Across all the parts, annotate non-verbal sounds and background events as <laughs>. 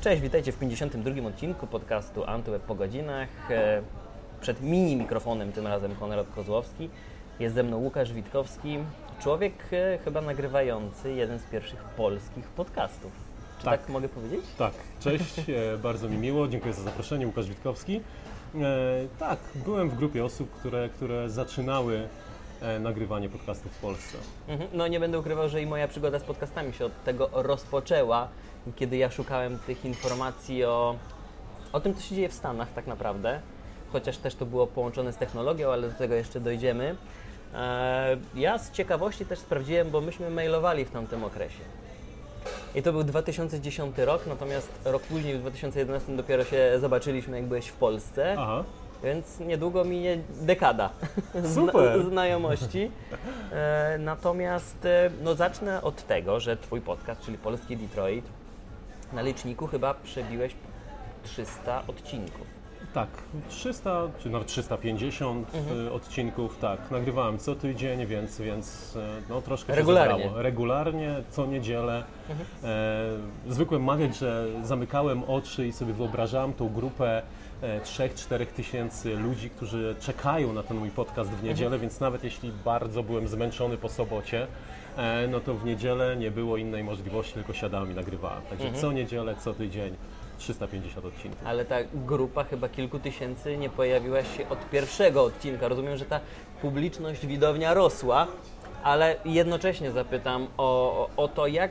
Cześć, witajcie w 52 odcinku podcastu Antyweb po godzinach. E, Przed mini mikrofonem tym razem Konrad Kozłowski. Jest ze mną Łukasz Witkowski, człowiek e, chyba nagrywający jeden z pierwszych polskich podcastów. Czy tak, Tak. mogę powiedzieć? Tak, cześć, e, <laughs> bardzo mi miło, dziękuję za zaproszenie, Łukasz Witkowski. Tak, byłem w grupie osób, które, które zaczynały nagrywanie podcastów w Polsce. Mhm. No nie będę ukrywał, że i moja przygoda z podcastami się od tego rozpoczęła, kiedy ja szukałem tych informacji o, o tym, co się dzieje w Stanach tak naprawdę. Chociaż też to było połączone z technologią, ale do tego jeszcze dojdziemy. E, Ja z ciekawości też sprawdziłem, bo myśmy mailowali w tamtym okresie. I to był 2010 rok, natomiast rok później, w 2011 dopiero się zobaczyliśmy, jak byłeś w Polsce. Aha, Więc niedługo minie dekada Super. Zna, znajomości. E, natomiast e, no zacznę od tego, że Twój podcast, czyli Polski Detroit, na liczniku chyba przebiłeś 300 odcinków. tak, 300 czy nawet 350 Mhm. e, odcinków, tak, nagrywałem co tydzień, więc, więc e, no troszkę Regularnie. się zebrało. Regularnie, co niedzielę. Mhm. E, zwykłem mawiać, że zamykałem oczy i sobie wyobrażałem tą grupę 3-4 tysięcy ludzi, którzy czekają na ten mój podcast w niedzielę, Mhm. więc nawet jeśli bardzo byłem zmęczony po sobocie, e, no to w niedzielę nie było innej możliwości, tylko siadałem i nagrywałem. Także Mhm. co niedzielę, co tydzień 350 odcinków. Ale ta grupa chyba kilku tysięcy nie pojawiła się od pierwszego odcinka. Rozumiem, że ta publiczność, widownia rosła, ale jednocześnie zapytam o, o, to, jak,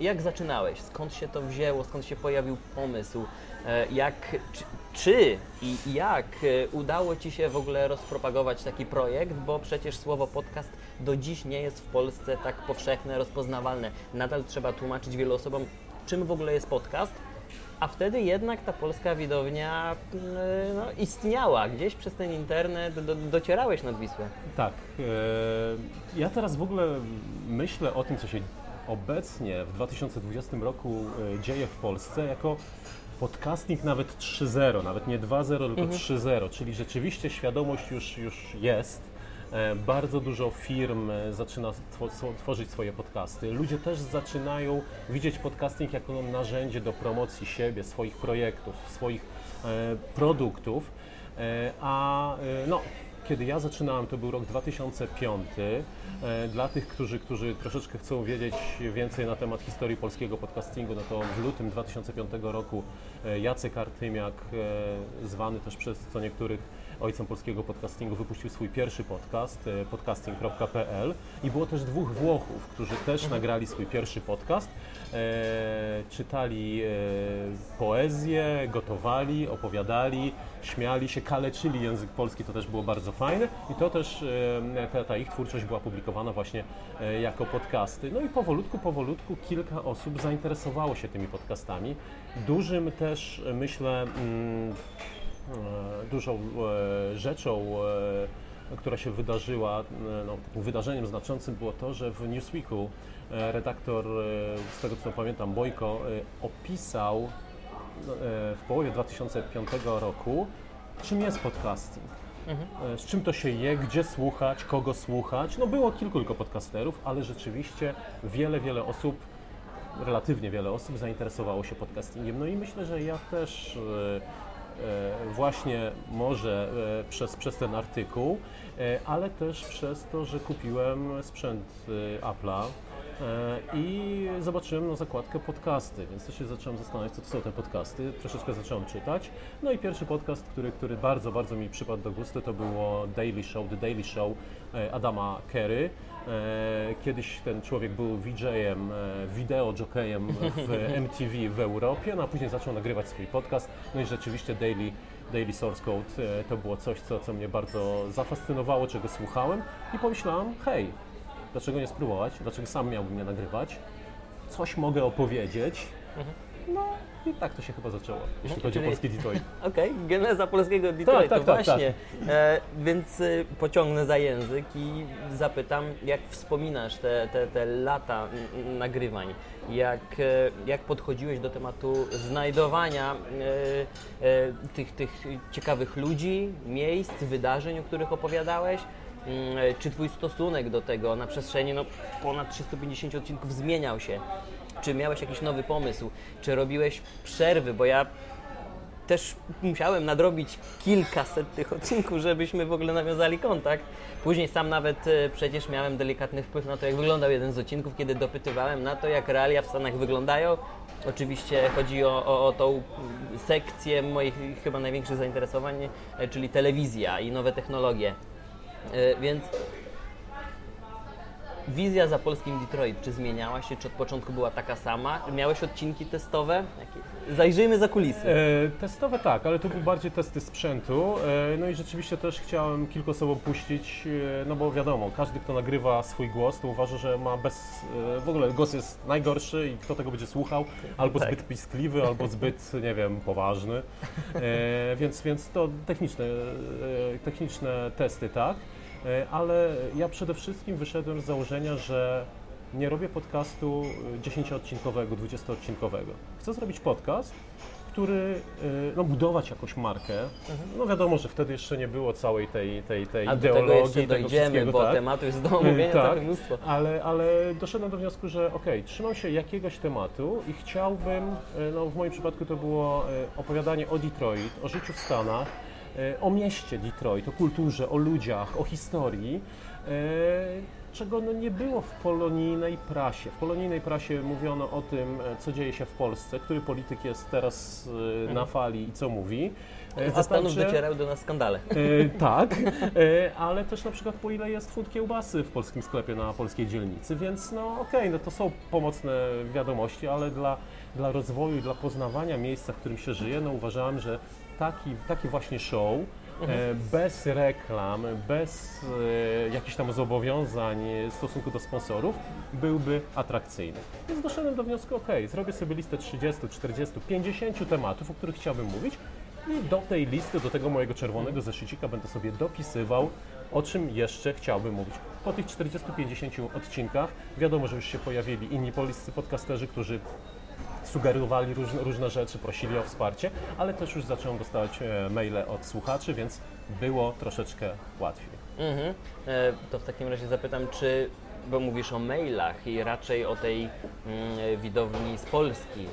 jak zaczynałeś, skąd się to wzięło, skąd się pojawił pomysł, e, jak, czy, czy i jak e, udało Ci się w ogóle rozpropagować taki projekt, bo przecież słowo podcast do dziś nie jest w Polsce tak powszechne, rozpoznawalne. Nadal trzeba tłumaczyć wielu osobom, czym w ogóle jest podcast. A wtedy jednak ta polska widownia yy, no, istniała. Gdzieś przez ten internet do, docierałeś nad Wisłę. Tak. E, ja teraz w ogóle myślę o tym, co się obecnie w 2020 roku e, dzieje w Polsce jako podcasting nawet 3.0, nawet nie 2.0, tylko 3.0, czyli rzeczywiście świadomość już, już jest. E, Bardzo dużo firm e, zaczyna tworzyć swoje podcasty. Ludzie też zaczynają widzieć podcasting jako narzędzie do promocji siebie, swoich projektów, swoich e, produktów. A no, kiedy ja zaczynałem, to był rok 2005. E, Dla tych, którzy, którzy troszeczkę chcą wiedzieć więcej na temat historii polskiego podcastingu, no to w lutym 2005 roku e, Jacek Artymiak, e, zwany też przez co niektórych ojcem polskiego podcastingu, wypuścił swój pierwszy podcast, e, podcasting.pl i było też dwóch Włochów, którzy też nagrali swój pierwszy podcast, e, czytali e, poezję, gotowali, opowiadali, śmiali się, kaleczyli język polski, to też było bardzo fajne i to też e, ta, ta ich twórczość była publikowana właśnie e, jako podcasty. No i powolutku, powolutku kilka osób zainteresowało się tymi podcastami. Dużym też, e, myślę, mm, dużą e, rzeczą, e, która się wydarzyła, e, no, takim wydarzeniem znaczącym było to, że w Newsweeku e, redaktor, e, z tego co pamiętam, Bojko, e, opisał e, w połowie 2005 roku, czym jest podcasting. E, Z czym to się je, gdzie słuchać, kogo słuchać. No było kilku tylko podcasterów, ale rzeczywiście wiele, wiele osób, relatywnie wiele osób zainteresowało się podcastingiem. No i myślę, że ja też e, e, właśnie może e, przez, przez ten artykuł, e, ale też przez to, że kupiłem sprzęt e, Apple'a. e, i zobaczyłem na zakładkę podcasty, więc też się zacząłem zastanawiać, co to są te podcasty. Troszeczkę zacząłem czytać. No i pierwszy podcast, który, który bardzo, bardzo mi przypadł do gustu, to było Daily Show, The Daily Show e, Adama Kerry. E, Kiedyś ten człowiek był VJ-em, e, wideo jockeyem w <laughs> MTV w Europie, no a później zaczął nagrywać swój podcast. No i rzeczywiście Daily, Daily Source Code e, to było coś, co, co mnie bardzo zafascynowało, czego słuchałem i pomyślałem, hej, dlaczego nie spróbować, dlaczego sam miałbym nie nagrywać, coś mogę opowiedzieć. No i tak to się chyba zaczęło, jeśli chodzi o polski Detroit. <laughs> Okej, geneza polskiego Detroitu, tak, tak, właśnie. E, więc y, pociągnę za język i zapytam, jak wspominasz te, te, te lata nagrywań? Jak, e, jak podchodziłeś do tematu znajdowania e, e, tych, tych ciekawych ludzi, miejsc, wydarzeń, o których opowiadałeś? Mm, e, Czy Twój stosunek do tego na przestrzeni no, ponad 350 odcinków zmieniał się? Czy miałeś jakiś nowy pomysł? Czy robiłeś przerwy? Bo ja też musiałem nadrobić kilkaset tych odcinków, żebyśmy w ogóle nawiązali kontakt. Później sam nawet e, przecież miałem delikatny wpływ na to, jak wyglądał jeden z odcinków, kiedy dopytywałem na to, jak realia w Stanach wyglądają. Oczywiście chodzi o, o, o tą sekcję moich chyba największych zainteresowań, e, czyli telewizja i nowe technologie. E, Więc wizja za polskim Detroit, czy zmieniała się, czy od początku była taka sama? Miałeś odcinki testowe? Zajrzyjmy za kulisy. E, testowe tak, ale to były bardziej testy sprzętu. E, no i rzeczywiście też chciałem kilku osobom puścić, e, no bo wiadomo, każdy kto nagrywa swój głos, to uważa, że ma bez... E, w ogóle głos jest najgorszy i kto tego będzie słuchał, albo Tak. zbyt piskliwy, albo zbyt, nie wiem, poważny. E, więc, więc to techniczne, techniczne testy, tak. E, ale ja przede wszystkim wyszedłem z założenia, że nie robię podcastu 10-odcinkowego, 20-odcinkowego. Chcę zrobić podcast, który, y, no budować jakąś markę. No wiadomo, że wtedy jeszcze nie było całej tej, tej, tej A do tego ideologii, jeszcze tego dojdziemy, wszystkiego, bo tak. tematów jest do omówienia <laughs> Tak. całe mnóstwo. Ale, ale doszedłem do wniosku, że okej, trzymam się jakiegoś tematu i chciałbym, e, no w moim przypadku to było e, opowiadanie o Detroit, o życiu w Stanach, e, o mieście Detroit, o kulturze, o ludziach, o historii, e, czego no nie było w polonijnej prasie. W polonijnej prasie mówiono o tym, e, co dzieje się w Polsce, który polityk jest teraz e, na fali i co mówi. E, Ze Stanów także- docierały do nas skandale. E, tak, e, ale też na przykład po ile jest funt kiełbasy w polskim sklepie na polskiej dzielnicy, więc no okej, no to są pomocne wiadomości, ale dla, dla rozwoju i dla poznawania miejsca, w którym się żyje, no uważałem, że taki, taki właśnie show, e, bez reklam, bez e, jakichś tam zobowiązań w stosunku do sponsorów, byłby atrakcyjny. Więc doszedłem do wniosku, okej, zrobię sobie listę 30, 40, 50 tematów, o których chciałbym mówić i do tej listy, do tego mojego czerwonego zeszycika będę sobie dopisywał, o czym jeszcze chciałbym mówić. Po tych 40-50 odcinkach wiadomo, że już się pojawili inni polscy podcasterzy, którzy sugerowali różne, różne rzeczy, prosili o wsparcie, ale też już zacząłem dostawać e, maile od słuchaczy, więc było troszeczkę łatwiej. Mhm. E, To w takim razie zapytam, czy, bo mówisz o mailach i raczej o tej mm, widowni z Polski,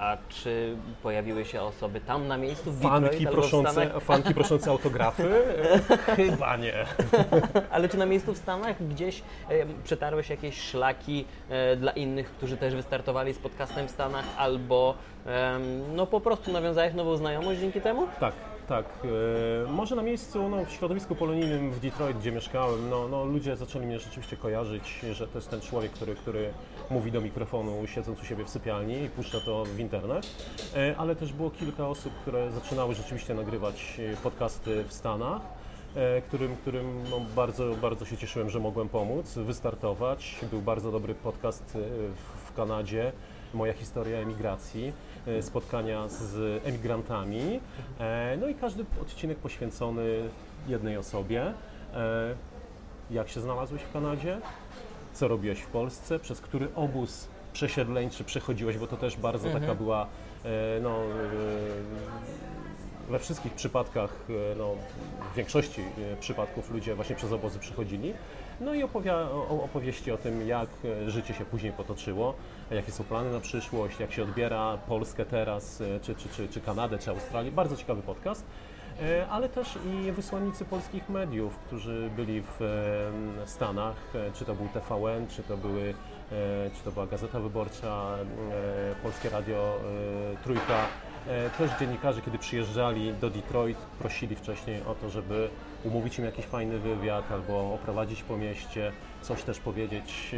a czy pojawiły się osoby tam na miejscu w Fanki w proszące, Stanach? fanki proszące autografy? <laughs> Chyba nie. <laughs> Ale czy na miejscu w Stanach gdzieś przetarłeś jakieś szlaki e, dla innych, którzy też wystartowali z podcastem w Stanach, albo no po prostu nawiązałeś nową znajomość dzięki temu? Tak, tak. E, może na miejscu, no, w środowisku polonijnym w Detroit, gdzie mieszkałem, no, no, ludzie zaczęli mnie rzeczywiście kojarzyć, że to jest ten człowiek, który, który mówi do mikrofonu siedząc u siebie w sypialni i puszcza to w internet. E, ale też było kilka osób, które zaczynały rzeczywiście nagrywać e, podcasty w Stanach. Którym, którym no, bardzo, bardzo się cieszyłem, że mogłem pomóc, wystartować. Był bardzo dobry podcast w- Kanadzie, moja historia emigracji, spotkania z emigrantami. E, No i każdy odcinek poświęcony jednej osobie. E, Jak się znalazłeś w Kanadzie? Co robiłeś w Polsce? Przez który obóz przesiedleńczy przechodziłeś? Bo to też bardzo taka była, e, no, e, we wszystkich przypadkach, e, no, w większości e, przypadków ludzie właśnie przez obozy przychodzili. No i opowia- opowieści o tym, jak e, życie się później potoczyło, jakie są plany na przyszłość, jak się odbiera Polskę teraz, e, czy, czy, czy, czy Kanadę, czy Australię. Bardzo ciekawy podcast. E, Ale też i wysłannicy polskich mediów, którzy byli w e, Stanach, czy to był TVN, czy to, były, czy to była Gazeta Wyborcza, Polskie Radio Trójka. Też dziennikarze, kiedy przyjeżdżali do Detroit, prosili wcześniej o to, żeby umówić im jakiś fajny wywiad albo oprowadzić po mieście, coś też powiedzieć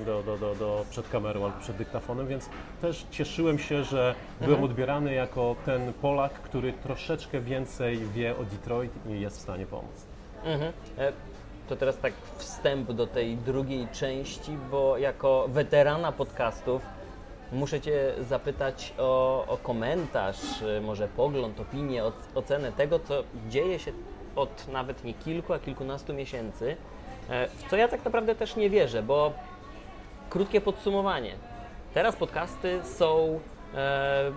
e, do, do, do, do, przed kamerą albo przed dyktafonem, więc też cieszyłem się, że byłem odbierany jako ten Polak, który troszeczkę więcej wie o Detroit i jest w stanie pomóc. Mhm. E, To teraz tak wstęp do tej drugiej części, bo jako weterana podcastów muszę Cię zapytać o, o komentarz, e, może pogląd, opinię, oc- ocenę tego, co dzieje się od nawet nie kilku, a kilkunastu miesięcy, e, w co ja tak naprawdę też nie wierzę, bo krótkie podsumowanie. Teraz podcasty są e,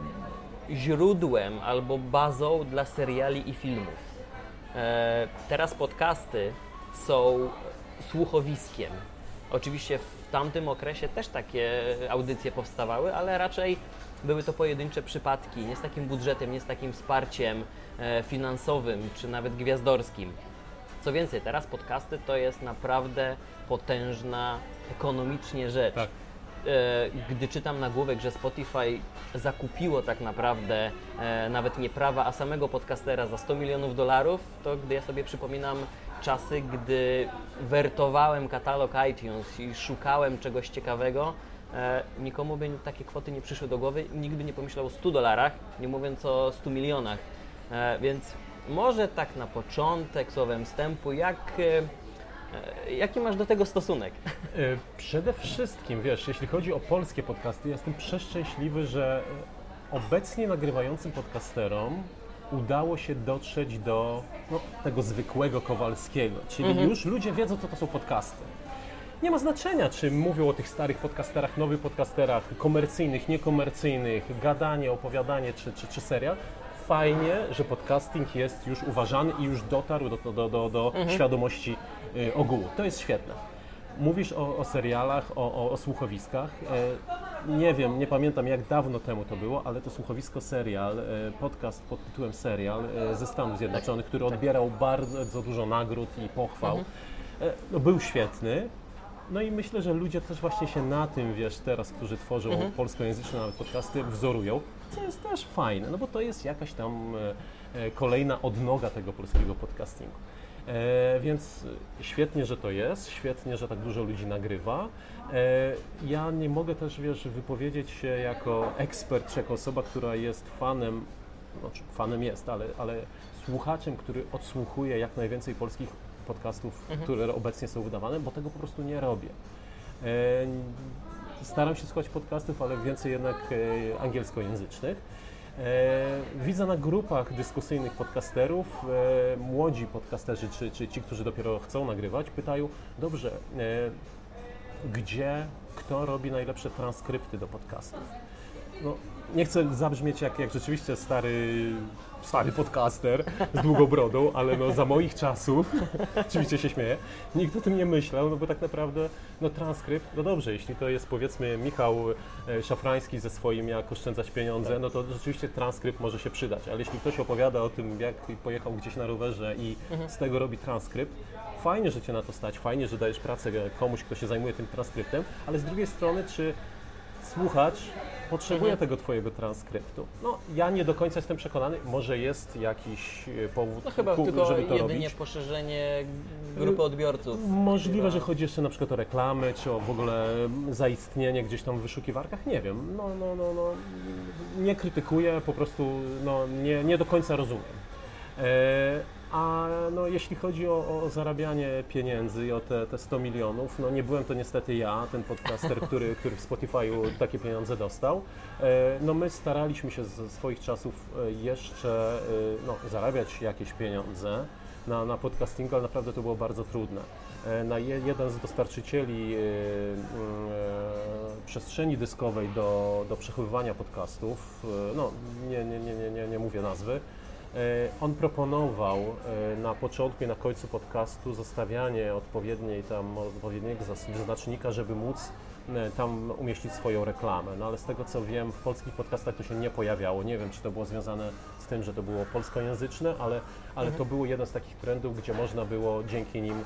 źródłem albo bazą dla seriali i filmów. E, teraz podcasty są słuchowiskiem. Oczywiście w tamtym okresie też takie audycje powstawały, ale raczej były to pojedyncze przypadki, nie z takim budżetem, nie z takim wsparciem e, finansowym czy nawet gwiazdorskim. Co więcej, teraz podcasty to jest naprawdę potężna ekonomicznie rzecz. Tak. E, Gdy czytam nagłówek, że Spotify zakupiło tak naprawdę e, nawet nie prawa, a samego podcastera za 100 milionów dolarów, to gdy ja sobie przypominam czasy, gdy wertowałem katalog iTunes i szukałem czegoś ciekawego, e, nikomu by takie kwoty nie przyszły do głowy, nikt by nie pomyślał o 100 dolarach, nie mówiąc o 100 milionach. E, Więc może tak na początek, słowem wstępu, jak, e, jaki masz do tego stosunek? <laughs> Przede wszystkim, wiesz, jeśli chodzi o polskie podcasty, jestem przeszczęśliwy, że obecnie nagrywającym podcasterom udało się dotrzeć do no, tego zwykłego Kowalskiego, czyli już ludzie wiedzą, co to są podcasty. Nie ma znaczenia, czy mówią o tych starych podcasterach, nowych podcasterach, komercyjnych, niekomercyjnych, gadanie, opowiadanie czy, czy, czy serial. Fajnie, że podcasting jest już uważany i już dotarł do, do, do, do świadomości y, ogółu. To jest świetne. Mówisz o, o serialach, o, o, o słuchowiskach. E, nie wiem, nie pamiętam jak dawno temu to było, ale to słuchowisko serial, e, podcast pod tytułem Serial e, ze Stanów Zjednoczonych, który odbierał bardzo dużo nagród i pochwał. E, no, był świetny. No i myślę, że ludzie też właśnie się na tym, wiesz, teraz, którzy tworzą polskojęzyczne nawet podcasty, wzorują, co jest też fajne, no bo to jest jakaś tam e, e, kolejna odnoga tego polskiego podcastingu. E, więc świetnie, że to jest, świetnie, że tak dużo ludzi nagrywa. E, ja nie mogę też, wiesz, wypowiedzieć się jako ekspert, czy jako osoba, która jest fanem, znaczy fanem jest, ale, ale słuchaczem, który odsłuchuje jak najwięcej polskich podcastów, które obecnie są wydawane, bo tego po prostu nie robię. E, Staram się słuchać podcastów, ale więcej jednak e, angielskojęzycznych. E, Widzę na grupach dyskusyjnych podcasterów, młodzi podcasterzy, czy, czy ci, którzy dopiero chcą nagrywać, pytają, dobrze, gdzie, kto robi najlepsze transkrypty do podcastów? No, nie chcę zabrzmieć jak, jak rzeczywiście stary, stary podcaster z długą brodą, ale no za moich czasów, oczywiście się śmieję, nikt o tym nie myślał, no bo tak naprawdę no transkrypt, no dobrze, jeśli to jest powiedzmy Michał e, Szafrański ze swoim jak oszczędzać pieniądze, no to rzeczywiście transkrypt może się przydać, ale jeśli ktoś opowiada o tym, jak pojechał gdzieś na rowerze i z tego robi transkrypt, fajnie, że Cię na to stać, fajnie, że dajesz pracę komuś, kto się zajmuje tym transkryptem, ale z drugiej strony, czy słuchacz potrzebuje tego Twojego transkryptu. No, ja nie do końca jestem przekonany, może jest jakiś e, powód, No chyba ku- tylko żeby to jedynie robić. poszerzenie grupy odbiorców. Możliwe, że chodzi jeszcze na przykład o reklamy, czy o w ogóle zaistnienie gdzieś tam w wyszukiwarkach, nie wiem. No, no, no, no, nie krytykuję, po prostu no, nie, nie do końca rozumiem. E, a no, jeśli chodzi o, o zarabianie pieniędzy i o te, te 100 milionów, no nie byłem to niestety ja, ten podcaster, który, który w Spotify'u takie pieniądze dostał. E, no my staraliśmy się ze swoich czasów e, jeszcze e, no, zarabiać jakieś pieniądze na, na podcastingu, ale naprawdę to było bardzo trudne. Na je, jeden z dostarczycieli przestrzeni dyskowej do, do przechowywania podcastów, no nie, nie, nie, nie, nie, mówię nazwy, on proponował e, na początku i na końcu podcastu zostawianie odpowiedniej tam, odpowiedniego wyznacznika, żeby móc e, tam umieścić swoją reklamę. No ale z tego co wiem, w polskich podcastach to się nie pojawiało. Nie wiem, czy to było związane z tym, że to było polskojęzyczne, ale, ale to był jeden z takich trendów, gdzie można było dzięki nim e,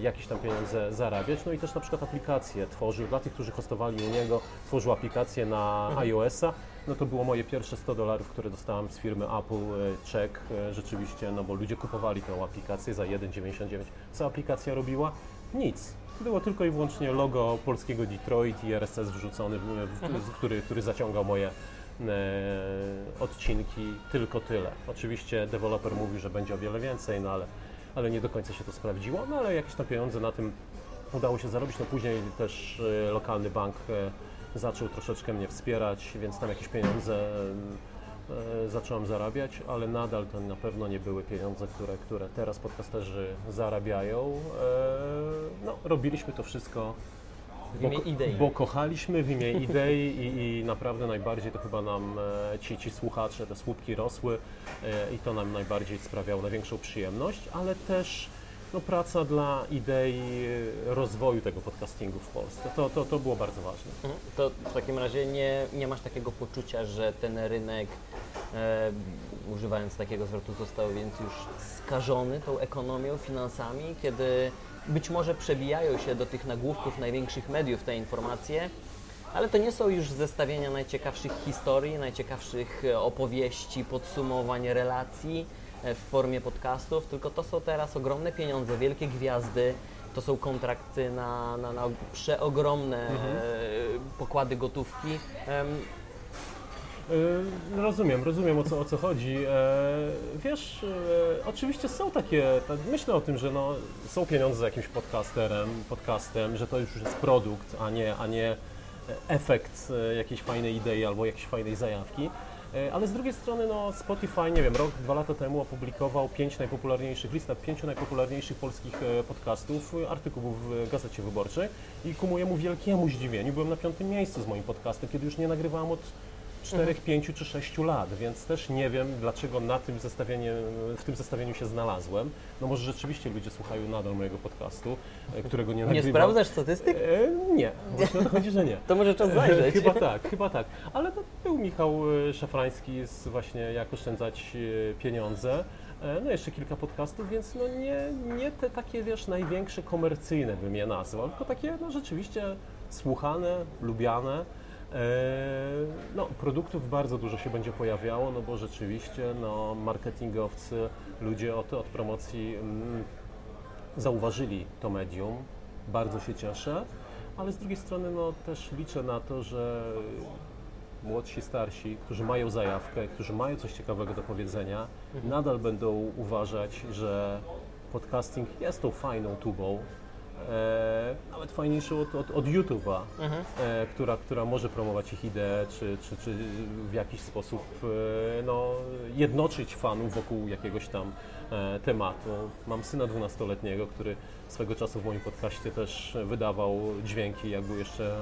jakieś tam pieniądze zarabiać. No i też na przykład aplikacje tworzył, dla tych, którzy hostowali u niego, tworzył aplikację na iOS-a. No to było moje pierwsze 100 dolarów, które dostałem z firmy Apple, e, czek e, rzeczywiście, no bo ludzie kupowali tę aplikację za 1,99. Co aplikacja robiła? Nic. Było tylko i wyłącznie logo polskiego Detroit i RSS wrzucony, w, który, który zaciągał moje e, odcinki, tylko tyle. Oczywiście deweloper mówi, że będzie o wiele więcej, no ale, ale nie do końca się to sprawdziło, no ale jakieś tam pieniądze na tym udało się zarobić. No później też e, lokalny bank e, zaczął troszeczkę mnie wspierać, więc tam jakieś pieniądze e, zacząłem zarabiać, ale nadal to na pewno nie były pieniądze, które, które teraz podcasterzy zarabiają. No, robiliśmy to wszystko W imię idei. Bo kochaliśmy w imię idei i, i naprawdę najbardziej to chyba nam e, ci, ci słuchacze, te słupki rosły e, i to nam najbardziej sprawiało największą przyjemność, ale też no, praca dla idei rozwoju tego podcastingu w Polsce. To, to, to było bardzo ważne. Mhm. To w takim razie nie, nie masz takiego poczucia, że ten rynek, e, używając takiego zwrotu, został więc już skażony tą ekonomią, finansami, kiedy być może przebijają się do tych nagłówków największych mediów te informacje, ale to nie są już zestawienia najciekawszych historii, najciekawszych e, opowieści, podsumowań, relacji e, w formie podcastów, tylko to są teraz ogromne pieniądze, wielkie gwiazdy, to są kontrakty na, na, na przeogromne e, pokłady gotówki. E, Rozumiem, rozumiem o co, o co chodzi. E, Wiesz, e, oczywiście są takie, tak, myślę o tym, że no, są pieniądze za jakimś podcasterem, podcastem, że to już jest produkt, a nie, a nie efekt e, jakiejś fajnej idei albo jakiejś fajnej zajawki. Ale z drugiej strony, no, Spotify, nie wiem, rok, dwa lata temu opublikował pięć najpopularniejszych, listę pięciu najpopularniejszych polskich podcastów, artykułów w Gazecie Wyborczej i ku mojemu wielkiemu zdziwieniu byłem na piątym miejscu z moim podcastem, kiedy już nie nagrywałem od 4, 5 czy 6 lat, więc też nie wiem, dlaczego na tym zestawieniu, w tym zestawieniu się znalazłem. No może rzeczywiście ludzie słuchają nadal mojego podcastu, e, którego nie nie nagrywam. sprawdzasz statystyk? E, nie, właśnie o to chodzi, że nie. To może czas zajrzeć. <laughs> Chyba tak, chyba tak. Ale to był Michał e, Szafrański z właśnie Jak oszczędzać e, pieniądze. No jeszcze kilka podcastów, więc no nie, nie te takie, wiesz, największe komercyjne bym je nazwał, tylko takie no rzeczywiście słuchane, lubiane. E, No, produktów bardzo dużo się będzie pojawiało, no bo rzeczywiście no, marketingowcy, ludzie od, od promocji mm, zauważyli to medium, bardzo się cieszę, ale z drugiej strony no, też liczę na to, że młodsi, starsi, którzy mają zajawkę, którzy mają coś ciekawego do powiedzenia, nadal będą uważać, że podcasting jest tą fajną tubą, e, nawet fajniejszą od, od, od YouTube'a, Mhm. e, która, która może promować ich ideę, czy, czy, czy w jakiś sposób e, no, jednoczyć fanów wokół jakiegoś tam e, tematu. Mam syna 12-letniego, który swego czasu w moim podcaście też wydawał dźwięki, jak był jeszcze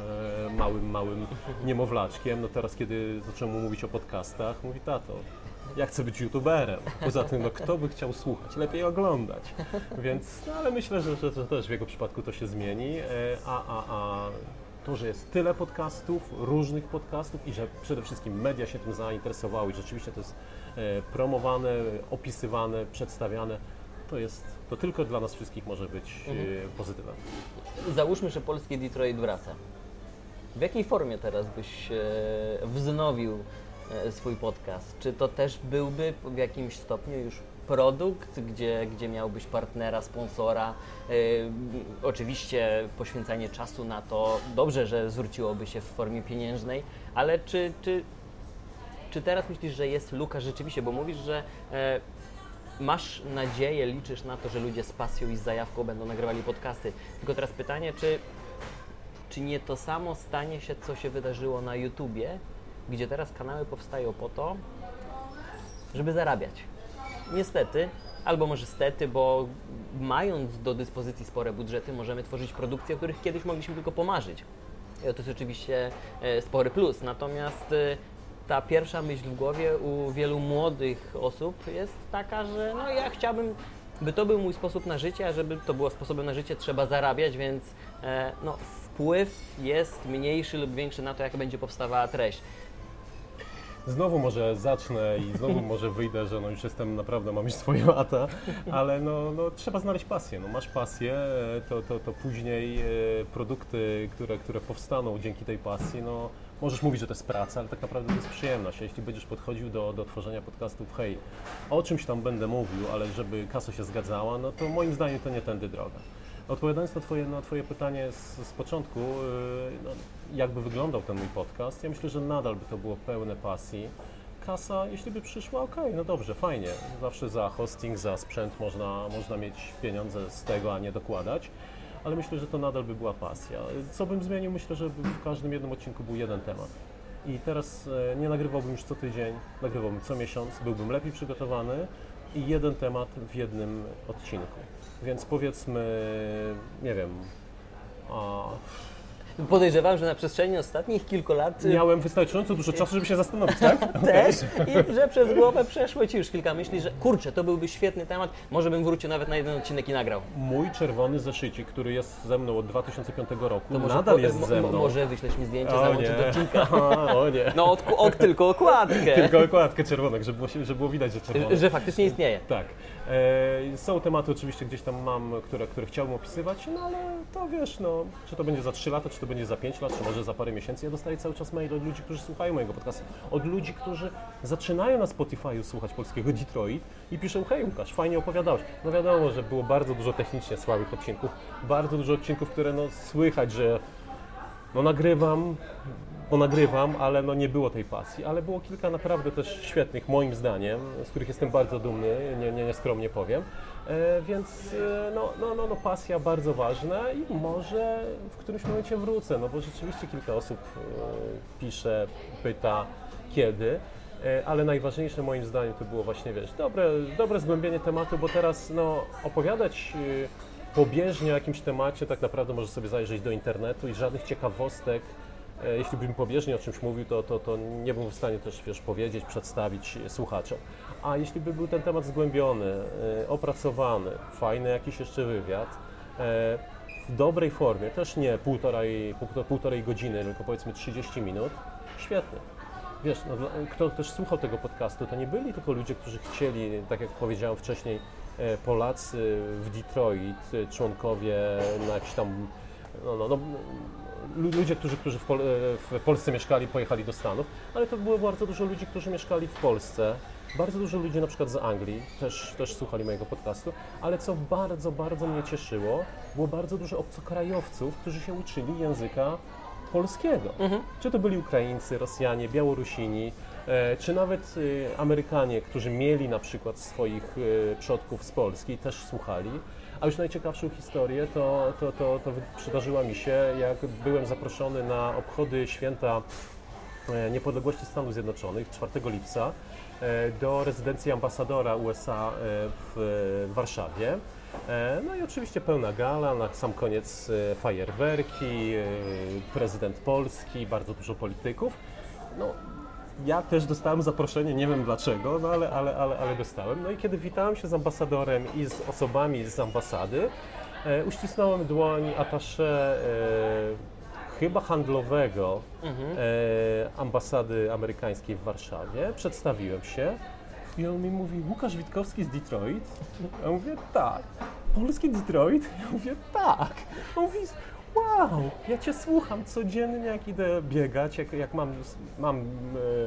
e, małym, małym niemowlaczkiem. No teraz, kiedy zacząłem mu mówić o podcastach, mówi tato, ja chcę być youtuberem. Poza tym, no kto by chciał słuchać? Lepiej oglądać. Więc, no ale myślę, że, że, że też w jego przypadku to się zmieni. E, A, a, a to, że jest tyle podcastów, różnych podcastów i że przede wszystkim media się tym zainteresowały i rzeczywiście to jest e, promowane, opisywane, przedstawiane, to jest, to tylko dla nas wszystkich może być e, pozytywem. Załóżmy, że polski Detroit wraca. W jakiej formie teraz byś wznowił swój podcast? Czy to też byłby w jakimś stopniu już produkt, gdzie, gdzie miałbyś partnera, sponsora? E, oczywiście poświęcanie czasu na to dobrze, że zwróciłoby się w formie pieniężnej, ale czy, czy, czy teraz myślisz, że jest luka rzeczywiście? Bo mówisz, że e, masz nadzieję, liczysz na to, że ludzie z pasją i z zajawką będą nagrywali podcasty. Tylko teraz pytanie, czy, czy nie to samo stanie się, co się wydarzyło na YouTubie, gdzie teraz kanały powstają po to, żeby zarabiać. Niestety, albo może stety, bo mając do dyspozycji spore budżety, możemy tworzyć produkcje, o których kiedyś mogliśmy tylko pomarzyć. I to jest oczywiście e, spory plus. Natomiast e, ta pierwsza myśl w głowie u wielu młodych osób jest taka, że no ja chciałbym, by to był mój sposób na życie, a żeby to było sposobem na życie, trzeba zarabiać, więc e, no, wpływ jest mniejszy lub większy na to, jak będzie powstawała treść. Znowu może zacznę i znowu może wyjdę, że no już jestem naprawdę, mam już swoje lata, ale no, no trzeba znaleźć pasję. No masz pasję, e, to, to, to później e, produkty, które, które powstaną dzięki tej pasji, no możesz mówić, że to jest praca, ale tak naprawdę to jest przyjemność. Jeśli będziesz podchodził do, do tworzenia podcastów, hej, o czymś tam będę mówił, ale żeby kasa się zgadzała, no to moim zdaniem to nie tędy droga. Odpowiadając na Twoje, na twoje pytanie z, z początku, yy, no, jakby wyglądał ten mój podcast, ja myślę, że nadal by to było pełne pasji. Kasa, jeśli by przyszła, okej, no dobrze, fajnie. Zawsze za hosting, za sprzęt można, można mieć pieniądze z tego, a nie dokładać. Ale myślę, że to nadal by była pasja. Co bym zmienił? Myślę, że w każdym jednym odcinku był jeden temat. I teraz e, nie nagrywałbym już co tydzień, nagrywałbym co miesiąc, byłbym lepiej przygotowany i jeden temat w jednym odcinku. Więc powiedzmy, nie wiem, a, Podejrzewam, że na przestrzeni ostatnich kilku lat y, Miałem wystarczająco dużo czasu, żeby się zastanowić, tak? <laughs> też i <laughs> że przez głowę przeszło Ci już kilka myśli, że kurczę, to byłby świetny temat, może bym wrócił nawet na jeden odcinek i nagrał. Mój czerwony zeszycik, który jest ze mną od 2005 roku, To może, nadal jest ze mną. Może wyślesz mi zdjęcie, o do odcinka. <laughs> o nie. No, od, od, tylko okładkę. Tylko okładkę czerwoną, żeby było, żeby było widać, że czerwone. Że faktycznie istnieje. Tak. E, są tematy oczywiście gdzieś tam mam, które, które chciałbym opisywać, no ale to wiesz, no, czy to będzie za 3 lata, czy to będzie za 5 lat, czy może za parę miesięcy. Ja dostaję cały czas maile od ludzi, którzy słuchają mojego podcastu, od ludzi, którzy zaczynają na Spotify'u słuchać polskiego Detroit i piszą, hej Łukasz, fajnie opowiadałeś. No wiadomo, że było bardzo dużo technicznie słabych odcinków, bardzo dużo odcinków, które no słychać, że no nagrywam, bo nagrywam, ale no nie było tej pasji, ale było kilka naprawdę też świetnych, moim zdaniem, z których jestem bardzo dumny, nie, nie, nieskromnie powiem, e, więc e, no, no, no, no pasja bardzo ważna i może w którymś momencie wrócę, no bo rzeczywiście kilka osób e, pisze, pyta kiedy, E, ale najważniejsze moim zdaniem to było właśnie, wiesz, dobre, dobre zgłębienie tematu, bo teraz no, opowiadać e, pobieżnie o jakimś temacie, tak naprawdę możesz sobie zajrzeć do internetu i żadnych ciekawostek, jeśli bym pobieżnie o czymś mówił, to, to, to nie byłbym w stanie też, wiesz, powiedzieć, przedstawić słuchaczom. A jeśli by był ten temat zgłębiony, e, opracowany, fajny jakiś jeszcze wywiad, e, w dobrej formie, też nie półtorej, pół- półtorej godziny, tylko powiedzmy 30 minut, świetnie. Wiesz, no, kto też słuchał tego podcastu, to nie byli tylko ludzie, którzy chcieli, tak jak powiedziałem wcześniej, e, Polacy w Detroit, e, członkowie na jakiś tam, no, no, no, ludzie, którzy, którzy w, Pol- e, w Polsce mieszkali, pojechali do Stanów, ale to było bardzo dużo ludzi, którzy mieszkali w Polsce, bardzo dużo ludzi na przykład z Anglii też, też słuchali mojego podcastu, ale co bardzo, bardzo mnie cieszyło, było bardzo dużo obcokrajowców, którzy się uczyli języka polskiego. Czy to byli Ukraińcy, Rosjanie, Białorusini, e, czy nawet e, Amerykanie, którzy mieli na przykład swoich przodków z Polski, też słuchali. A już najciekawszą historię to, to, to, to przydarzyła mi się, jak byłem zaproszony na obchody święta e, niepodległości Stanów Zjednoczonych 4 lipca e, do rezydencji ambasadora USA e, w Warszawie. No i oczywiście pełna gala, na sam koniec fajerwerki, prezydent Polski, bardzo dużo polityków. No, ja też dostałem zaproszenie, nie wiem dlaczego, no ale, ale, ale, ale dostałem. No i kiedy witałem się z ambasadorem i z osobami z ambasady, e, uścisnąłem dłoń atasze e, chyba handlowego e, ambasady amerykańskiej w Warszawie. Przedstawiłem się i on mi mówi, Łukasz Witkowski z Detroit? Ja mówię, tak. Polski Detroit? <laughs> Ja mówię, tak. On mówi, wow, ja Cię słucham codziennie, jak idę biegać, jak, jak mam, mam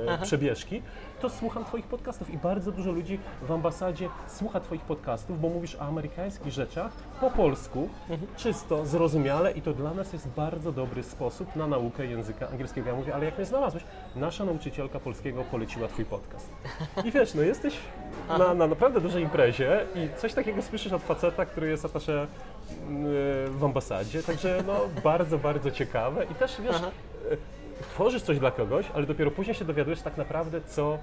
e, przebieżki, to słucham Twoich podcastów i bardzo dużo ludzi w ambasadzie słucha Twoich podcastów, bo mówisz o amerykańskich rzeczach po polsku, czysto, zrozumiale i to dla nas jest bardzo dobry sposób na naukę języka angielskiego. Ja mówię, ale jak mnie znalazłeś? Nasza nauczycielka polskiego poleciła Twój podcast. I wiesz, no jesteś na, na naprawdę dużej imprezie i coś takiego słyszysz od faceta, który jest atasze w ambasadzie, także no bardzo, bardzo ciekawe i też wiesz, e, tworzysz coś dla kogoś, ale dopiero później się dowiadujesz tak naprawdę, co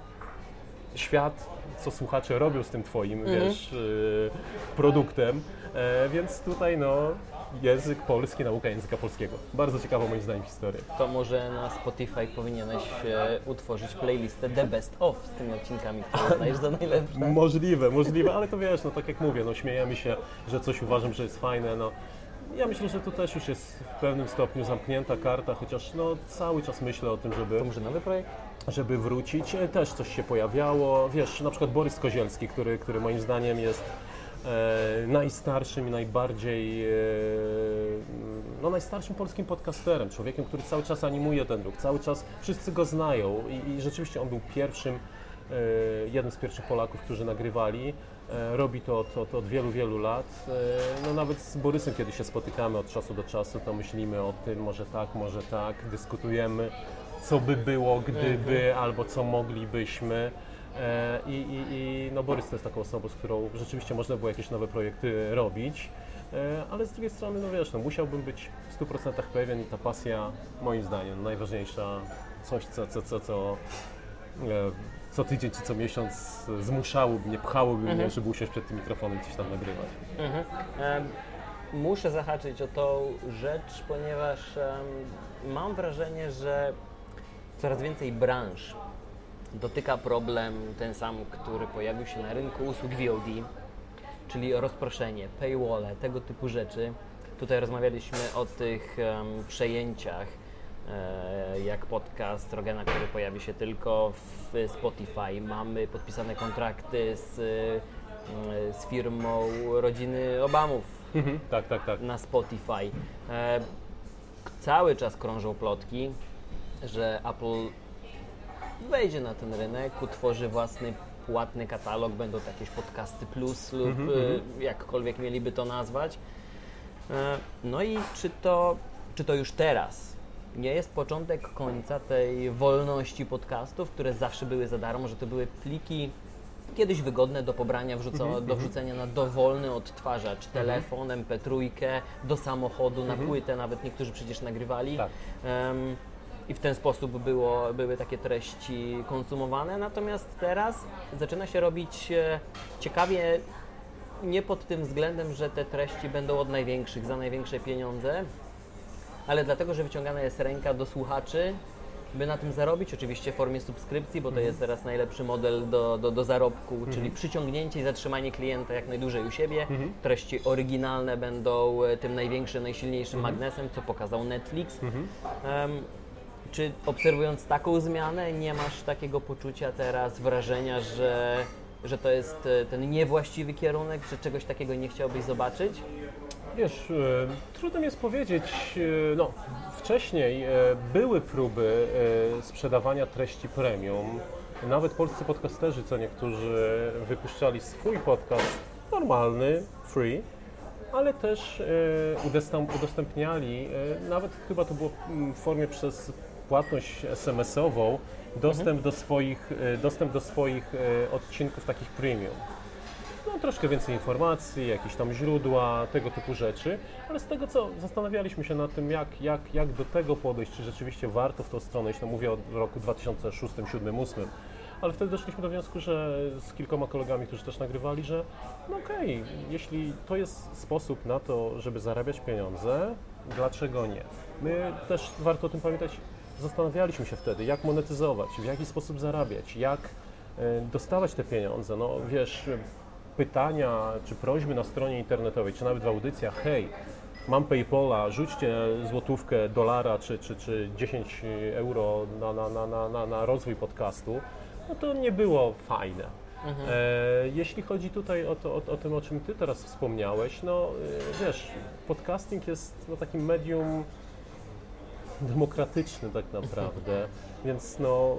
świat, co słuchacze robią z tym twoim, wiesz, y, produktem, e, więc tutaj no język polski, nauka języka polskiego. Bardzo ciekawa moim zdaniem historia. To może na Spotify powinieneś e, utworzyć playlistę The Best Of z tymi odcinkami, które uznajesz za najlepsze. Możliwe, możliwe, ale to wiesz, no tak jak mówię, no śmiejemy się, że coś uważam, że jest fajne, no ja myślę, że to też już jest w pewnym stopniu zamknięta karta, chociaż no cały czas myślę o tym, żeby, To może nowy projekt? żeby wrócić. E, Też coś się pojawiało, wiesz, na przykład Borys Kozielski, który, który moim zdaniem jest e, najstarszym i najbardziej, e, no najstarszym polskim podcasterem, człowiekiem, który cały czas animuje ten ruch, cały czas wszyscy go znają i, i rzeczywiście on był pierwszym, e, jednym z pierwszych Polaków, którzy nagrywali. Robi to, to, od wielu, wielu lat. No nawet z Borysem, kiedy się spotykamy od czasu do czasu, to myślimy o tym, może tak, może tak, dyskutujemy, co by było, gdyby, albo co moglibyśmy. E, I, i, I no Borys to jest taką osobą, z którą rzeczywiście można było jakieś nowe projekty robić, E, ale z drugiej strony, no wiesz, no musiałbym być w 100% pewien i ta pasja, moim zdaniem, najważniejsza, coś, co, co, co, co e, co tydzień czy co miesiąc zmuszałoby mnie, pchałoby mnie, żeby usiąść przed tym mikrofonem i coś tam nagrywać. Mhm. E, muszę zahaczyć o tą rzecz, ponieważ mam wrażenie, że coraz więcej branż dotyka problem ten sam, który pojawił się na rynku usług VOD, czyli rozproszenie, paywalle, tego typu rzeczy. Tutaj rozmawialiśmy o tych em, przejęciach, e, jak podcast Rogena, który pojawi się tylko w Spotify. Mamy podpisane kontrakty z, e, z firmą rodziny Obamów Mhm, tak, tak, tak. na Spotify. E, cały czas krążą plotki, że Apple wejdzie na ten rynek, utworzy własny płatny katalog, będą to jakieś podcasty plus lub Mhm, e, jakkolwiek mieliby to nazwać. E, no i czy to, czy to już teraz nie jest początek końca tej wolności podcastów, które zawsze były za darmo, że to były pliki kiedyś wygodne do pobrania, wrzuco, Mhm, do wrzucenia na dowolny odtwarzacz, telefon, MP3, do samochodu, na płytę, nawet niektórzy przecież nagrywali. Tak. Em, I w ten sposób było, były takie treści konsumowane. Natomiast teraz zaczyna się robić e, ciekawie nie pod tym względem, że te treści będą od największych, za największe pieniądze, ale dlatego, że wyciągana jest ręka do słuchaczy, by na tym zarobić, oczywiście w formie subskrypcji, bo to jest teraz najlepszy model do, do, do zarobku, czyli przyciągnięcie i zatrzymanie klienta jak najdłużej u siebie. Treści oryginalne będą e, tym największym, najsilniejszym magnesem, co pokazał Netflix. Em, czy obserwując taką zmianę, nie masz takiego poczucia teraz, wrażenia, że, że to jest e, ten niewłaściwy kierunek, że czegoś takiego nie chciałbyś zobaczyć? Wiesz, e, trudno mi jest powiedzieć, e, no wcześniej były próby sprzedawania treści premium. Nawet polscy podcasterzy, co niektórzy wypuszczali swój podcast normalny, free, ale też udostęp, udostępniali, nawet chyba to było mm, w formie przez płatność SMS-ową, dostęp do swoich, e, dostęp do swoich e, odcinków takich premium. No, troszkę więcej informacji, jakieś tam źródła, tego typu rzeczy, ale z tego co zastanawialiśmy się nad tym, jak, jak, jak do tego podejść, czy rzeczywiście warto w tą stronę iść, no mówię o roku 2006, 2007, 2008, ale wtedy doszliśmy do wniosku, że z kilkoma kolegami, którzy też nagrywali, że no okej, jeśli to jest sposób na to, żeby zarabiać pieniądze, dlaczego nie? My też warto o tym pamiętać, zastanawialiśmy się wtedy, jak monetyzować, w jaki sposób zarabiać, jak e, dostawać te pieniądze. No wiesz, pytania czy prośby na stronie internetowej, czy nawet w audycjach, hej, mam Paypola, rzućcie złotówkę, dolara czy, czy, czy 10 euro na, na, na, na, na, rozwój podcastu, no to nie było fajne. E, jeśli chodzi tutaj o, to, o, o tym, o czym Ty teraz wspomniałeś, no e, wiesz, podcasting jest no, takim medium demokratyczny tak naprawdę, więc no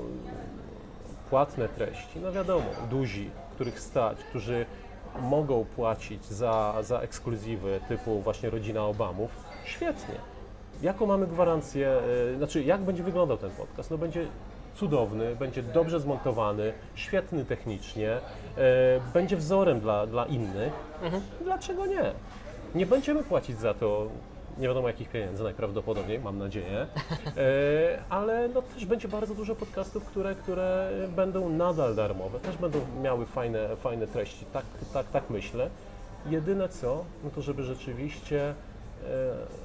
płatne treści, no wiadomo, duzi, których stać, którzy mogą płacić za, za ekskluzywy typu właśnie Rodzina Obamów, świetnie. Jaką mamy gwarancję, e, znaczy jak będzie wyglądał ten podcast? No będzie cudowny, będzie dobrze zmontowany, świetny technicznie, e, będzie wzorem dla, dla innych. Dlaczego nie? Nie będziemy płacić za to nie wiadomo jakich pieniędzy najprawdopodobniej, mam nadzieję, <laughs> e, ale no też będzie bardzo dużo podcastów, które, które będą nadal darmowe, też będą miały fajne, fajne treści, tak, tak, tak myślę. Jedyne co, no to żeby rzeczywiście e,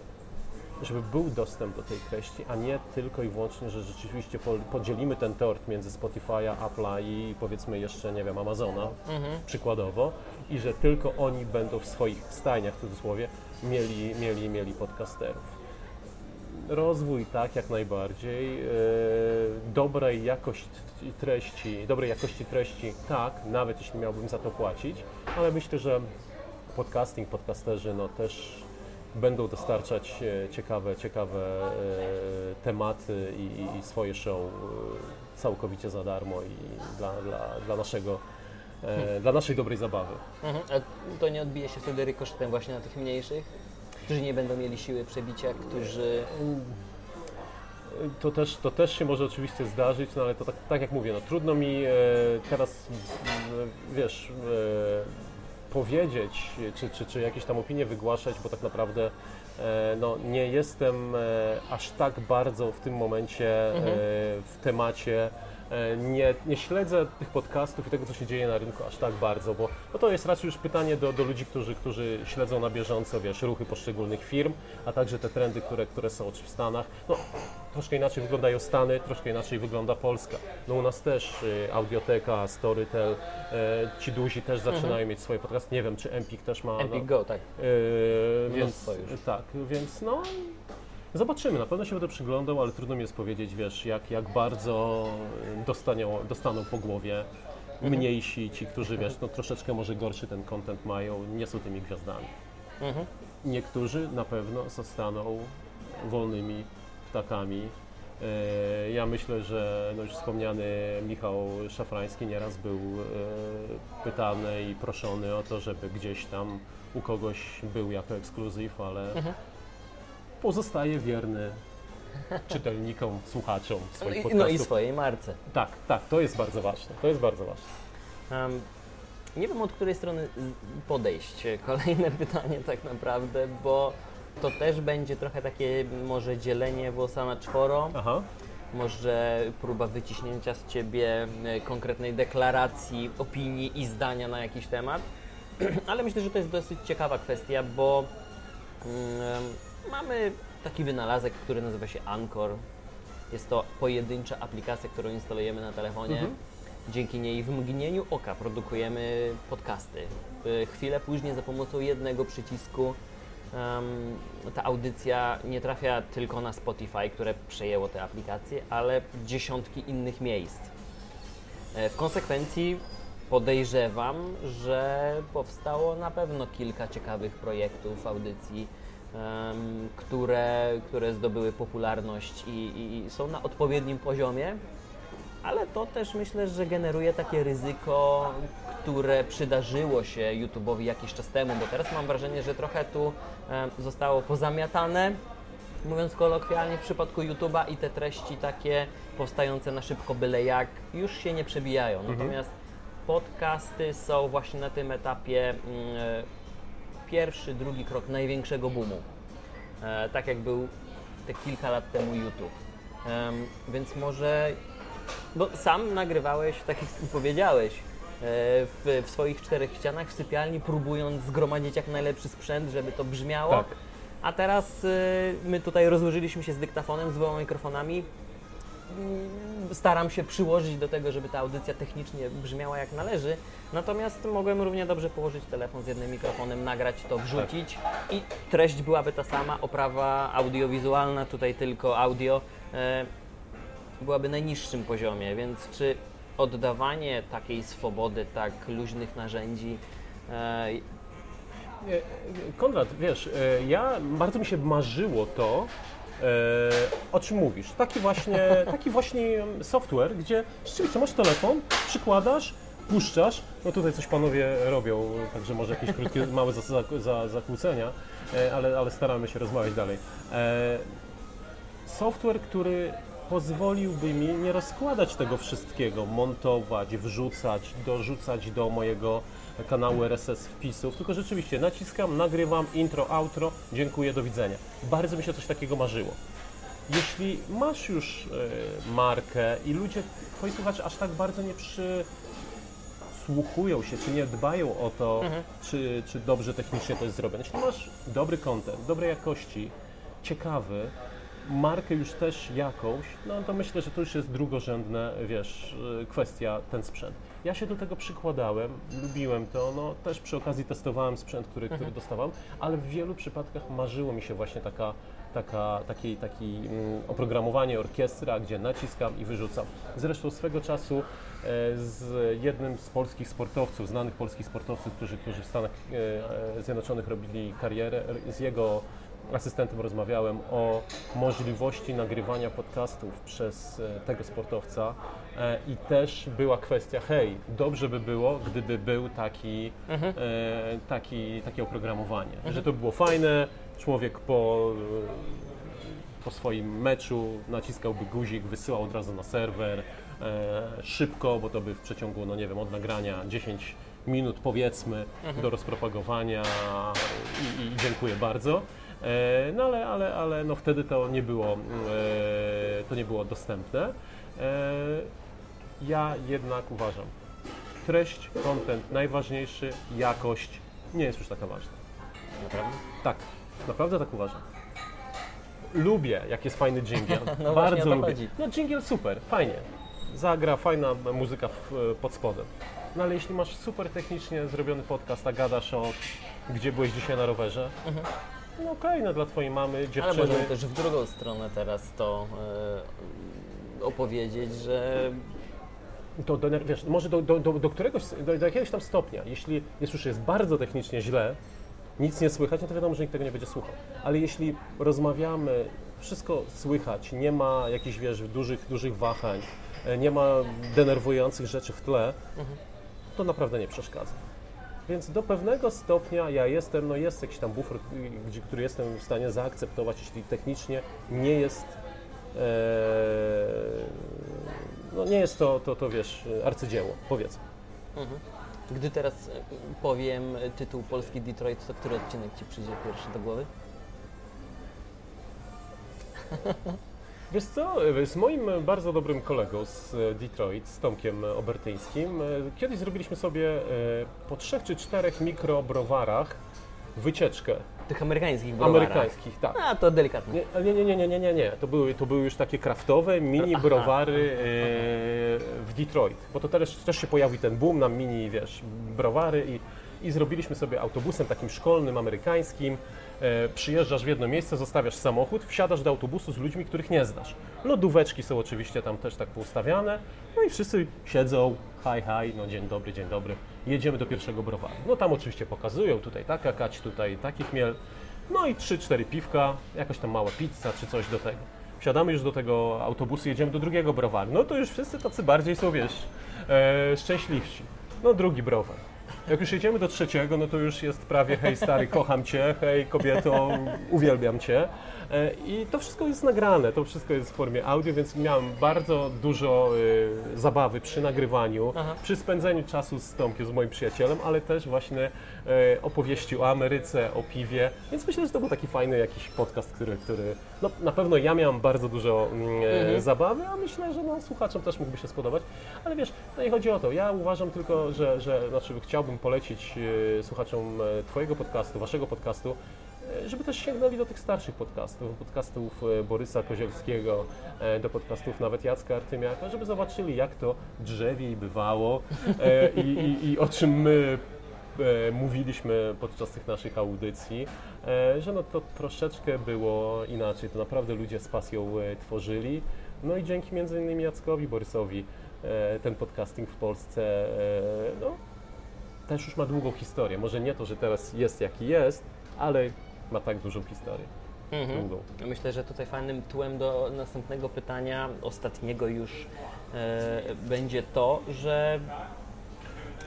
żeby był dostęp do tej treści, a nie tylko i wyłącznie, że rzeczywiście po- podzielimy ten tort między Spotify'a, Apple'a i powiedzmy jeszcze, nie wiem, Amazona, przykładowo, i że tylko oni będą w swoich stajniach, w cudzysłowie, mieli, mieli, mieli podcasterów. Rozwój tak, jak najbardziej. E, dobrej jakości treści, dobrej jakości treści tak, nawet jeśli miałbym za to płacić, ale myślę, że podcasting, podcasterzy no też będą dostarczać e, ciekawe, ciekawe e, tematy i, i- swoje show całkowicie za darmo i dla, dla, dla naszego, e, dla naszej dobrej zabawy. Mhm. A to nie odbije się wtedy rykoszetem właśnie na tych mniejszych, którzy nie będą mieli siły przebicia, którzy... To też, to też się może oczywiście zdarzyć, no ale to tak, tak jak mówię, no trudno mi e, teraz, m, wiesz, e, powiedzieć, czy, czy, czy jakieś tam opinie wygłaszać, bo tak naprawdę e, no, nie jestem e, aż tak bardzo w tym momencie e, w temacie, e, nie, nie śledzę tych podcastów i tego, co się dzieje na rynku aż tak bardzo, bo no to jest raczej już pytanie do, do ludzi, którzy, którzy śledzą na bieżąco, wiesz, ruchy poszczególnych firm, a także te trendy, które, które są w Stanach. No, troszkę inaczej wyglądają Stany, troszkę inaczej wygląda Polska. No u nas też y, Audioteka, Storytel, e, ci duzi też zaczynają mieć swoje podcasty. Nie wiem, czy Empik też ma. Empik no, Go, tak. Yy, więc tak, więc no zobaczymy, na pewno się będę przyglądał, ale trudno mi jest powiedzieć, wiesz, jak, jak bardzo dostanią, dostaną po głowie Mhm. mniejsi, ci, którzy wiesz, no troszeczkę może gorszy ten content mają, nie są tymi gwiazdami. Mhm. Niektórzy na pewno zostaną wolnymi ptakami. E, Ja myślę, że no już wspomniany Michał Szafrański nieraz był e, pytany i proszony o to, żeby gdzieś tam u kogoś był jako ekskluzyw, ale Mhm. Pozostaje wierny czytelnikom, słuchaczom No swoich i, podcastów. no i swojej marce. Tak, tak, to jest bardzo ważne. To jest bardzo ważne. Em, nie wiem od której strony y, podejść. Kolejne <laughs> pytanie tak naprawdę, bo to też będzie trochę takie może dzielenie włosa na czworo, Aha. może próba wyciśnięcia z ciebie y, konkretnej deklaracji, opinii i zdania na jakiś temat, <clears throat> ale myślę, że to jest dosyć ciekawa kwestia, bo mm, mamy taki wynalazek, który nazywa się Anchor. Jest to pojedyncza aplikacja, którą instalujemy na telefonie. Mhm. Dzięki niej w mgnieniu oka produkujemy podcasty. Y, Chwilę później za pomocą jednego przycisku em, ta audycja nie trafia tylko na Spotify, które przejęło tę aplikację, ale dziesiątki innych miejsc. E, W konsekwencji podejrzewam, że powstało na pewno kilka ciekawych projektów, audycji, które, które zdobyły popularność i, i, i są na odpowiednim poziomie, ale to też myślę, że generuje takie ryzyko, które przydarzyło się YouTube'owi jakiś czas temu, bo teraz mam wrażenie, że trochę tu zostało pozamiatane, mówiąc kolokwialnie, w przypadku YouTube'a i te treści takie powstające na szybko byle jak już się nie przebijają. Natomiast podcasty są właśnie na tym etapie mm, pierwszy, drugi krok największego boomu. E, tak jak był te kilka lat temu YouTube. Em, więc może, bo sam nagrywałeś, tak jak <laughs> powiedziałeś, e, w, w swoich czterech ścianach w sypialni, próbując zgromadzić jak najlepszy sprzęt, żeby to brzmiało. Tak. A teraz y, my tutaj rozłożyliśmy się z dyktafonem, z dwoma mikrofonami. Staram się przyłożyć do tego, żeby ta audycja technicznie brzmiała jak należy. Natomiast mogłem równie dobrze położyć telefon z jednym mikrofonem, nagrać to, wrzucić i treść byłaby ta sama. Oprawa audiowizualna, tutaj tylko audio, e, byłaby najniższym poziomie. Więc czy oddawanie takiej swobody, tak luźnych narzędzi e, Konrad, wiesz, e, ja bardzo mi się marzyło to, o czym mówisz. Taki właśnie, taki właśnie software, gdzie rzeczywiście masz telefon, przykładasz, puszczasz. No tutaj coś panowie robią, także może jakieś krótkie, <laughs> małe za, za, za, zakłócenia, e, ale, ale staramy się rozmawiać dalej. E, software, który pozwoliłby mi nie rozkładać tego wszystkiego, montować, wrzucać, dorzucać do mojego kanału RSS wpisów, tylko rzeczywiście naciskam, nagrywam intro, outro, dziękuję, do widzenia. Bardzo mi się coś takiego marzyło. Jeśli masz już e, markę i ludzie, twoi słuchacze aż tak bardzo nie przysłuchują się, czy nie dbają o to, czy, czy dobrze technicznie to jest zrobione. Jeśli masz dobry content, dobrej jakości, ciekawy, markę już też jakąś, no to myślę, że to już jest drugorzędna, wiesz, y, kwestia ten sprzęt. Ja się do tego przykładałem, lubiłem to, no też przy okazji testowałem sprzęt, który, który dostawałem, ale w wielu przypadkach marzyło mi się właśnie taka, taka, taki, taki mm, oprogramowanie orkiestra, gdzie naciskam i wyrzucam. Zresztą swego czasu e, z jednym z polskich sportowców, znanych polskich sportowców, którzy, którzy w Stanach e, Zjednoczonych robili karierę, z jego asystentem rozmawiałem o możliwości nagrywania podcastów przez e, tego sportowca e, i też była kwestia, hej, dobrze by było, gdyby był taki, e, taki, takie oprogramowanie, że to było fajne, człowiek po, e, po swoim meczu naciskałby guzik, wysyłał od razu na serwer, e, szybko, bo to by w przeciągu, no nie wiem, od nagrania 10 minut powiedzmy do rozpropagowania i, i dziękuję bardzo. E, No ale, ale, ale no wtedy to nie było, e, to nie było dostępne. E, Ja jednak uważam, treść, content najważniejszy, jakość nie jest już taka ważna. Naprawdę? Tak, naprawdę tak uważam. Lubię, jak jest fajny dżingiel. <laughs> No Bardzo lubię. chodzi. No dżingiel super, fajnie. Zagra fajna muzyka w, pod spodem. No ale jeśli masz super technicznie zrobiony podcast, a gadasz o gdzie byłeś dzisiaj na rowerze, no okej, no dla twojej mamy, Ale dziewczyny. możemy też w drugą stronę teraz to e, opowiedzieć, że To do, wiesz, może do, do, do, do któregoś, do, do jakiegoś tam stopnia, jeśli jest już jest bardzo technicznie źle, nic nie słychać, no to wiadomo, że nikt tego nie będzie słuchał. Ale jeśli rozmawiamy, wszystko słychać, nie ma jakichś, wiesz, dużych, dużych wahań, e, nie ma denerwujących rzeczy w tle, to naprawdę nie przeszkadza. Więc do pewnego stopnia ja jestem, no jest jakiś tam bufor, gdzie, który jestem w stanie zaakceptować, jeśli technicznie nie jest, e, no nie jest to, to, to wiesz, arcydzieło, powiedzmy. gdy teraz e, powiem tytuł polski Detroit, to który odcinek Ci przyjdzie pierwszy do głowy? <laughs> Wiesz co, z moim bardzo dobrym kolegą z Detroit, z Tomkiem Obertyńskim, e, kiedyś zrobiliśmy sobie e, po trzech czy czterech mikrobrowarach wycieczkę Tych amerykańskich browarach. amerykańskich, tak. A, to delikatnie. Nie, nie, nie, nie, nie, nie, nie. To były, to były już takie kraftowe mini Aha. browary e, w Detroit, bo to też, też się pojawił ten boom na mini, wiesz, browary i, i zrobiliśmy sobie autobusem takim szkolnym, amerykańskim. E, przyjeżdżasz w jedno miejsce, zostawiasz samochód, wsiadasz do autobusu z ludźmi, których nie znasz. Lodóweczki są oczywiście tam też tak poustawiane, no i wszyscy siedzą, hi, hi, no dzień dobry, dzień dobry, jedziemy do pierwszego browaru. No tam oczywiście pokazują, tutaj taka kać, tutaj taki chmiel, no i 3-4 piwka, jakaś tam mała pizza czy coś do tego. Wsiadamy już do tego autobusu, jedziemy do drugiego browaru. No to już wszyscy tacy bardziej są, wiesz, e, szczęśliwsi. No drugi browar. Jak już jedziemy do trzeciego, no to już jest prawie hej stary, kocham cię, hej kobieto, uwielbiam cię. E, I to wszystko jest nagrane, to wszystko jest w formie audio, więc miałem bardzo dużo e, zabawy przy nagrywaniu, Aha. przy spędzeniu czasu z Tomkiem, z moim przyjacielem, ale też właśnie e, opowieści o Ameryce, o piwie, więc myślę, że to był taki fajny jakiś podcast, który, który no, na pewno ja miałem bardzo dużo e, Mhm. zabawy, a myślę, że no, słuchaczom też mógłby się spodobać, ale wiesz, to nie chodzi o to, ja uważam tylko, że, że znaczy chciałbym polecić e, słuchaczom e, Twojego podcastu, Waszego podcastu, e, żeby też sięgnęli do tych starszych podcastów, podcastów Borysa Kozielskiego, do podcastów nawet Jacka Artymiaka, żeby zobaczyli, jak to drzewiej bywało i, i, i o czym my mówiliśmy podczas tych naszych audycji, że no to troszeczkę było inaczej, to naprawdę ludzie z pasją tworzyli, no i dzięki między innymi Jackowi Borysowi ten podcasting w Polsce no, też już ma długą historię. Może nie to, że teraz jest jaki jest, ale ma tak dużą historię. Mhm. Myślę, że tutaj fajnym tłem do następnego pytania, ostatniego już, e, będzie to, że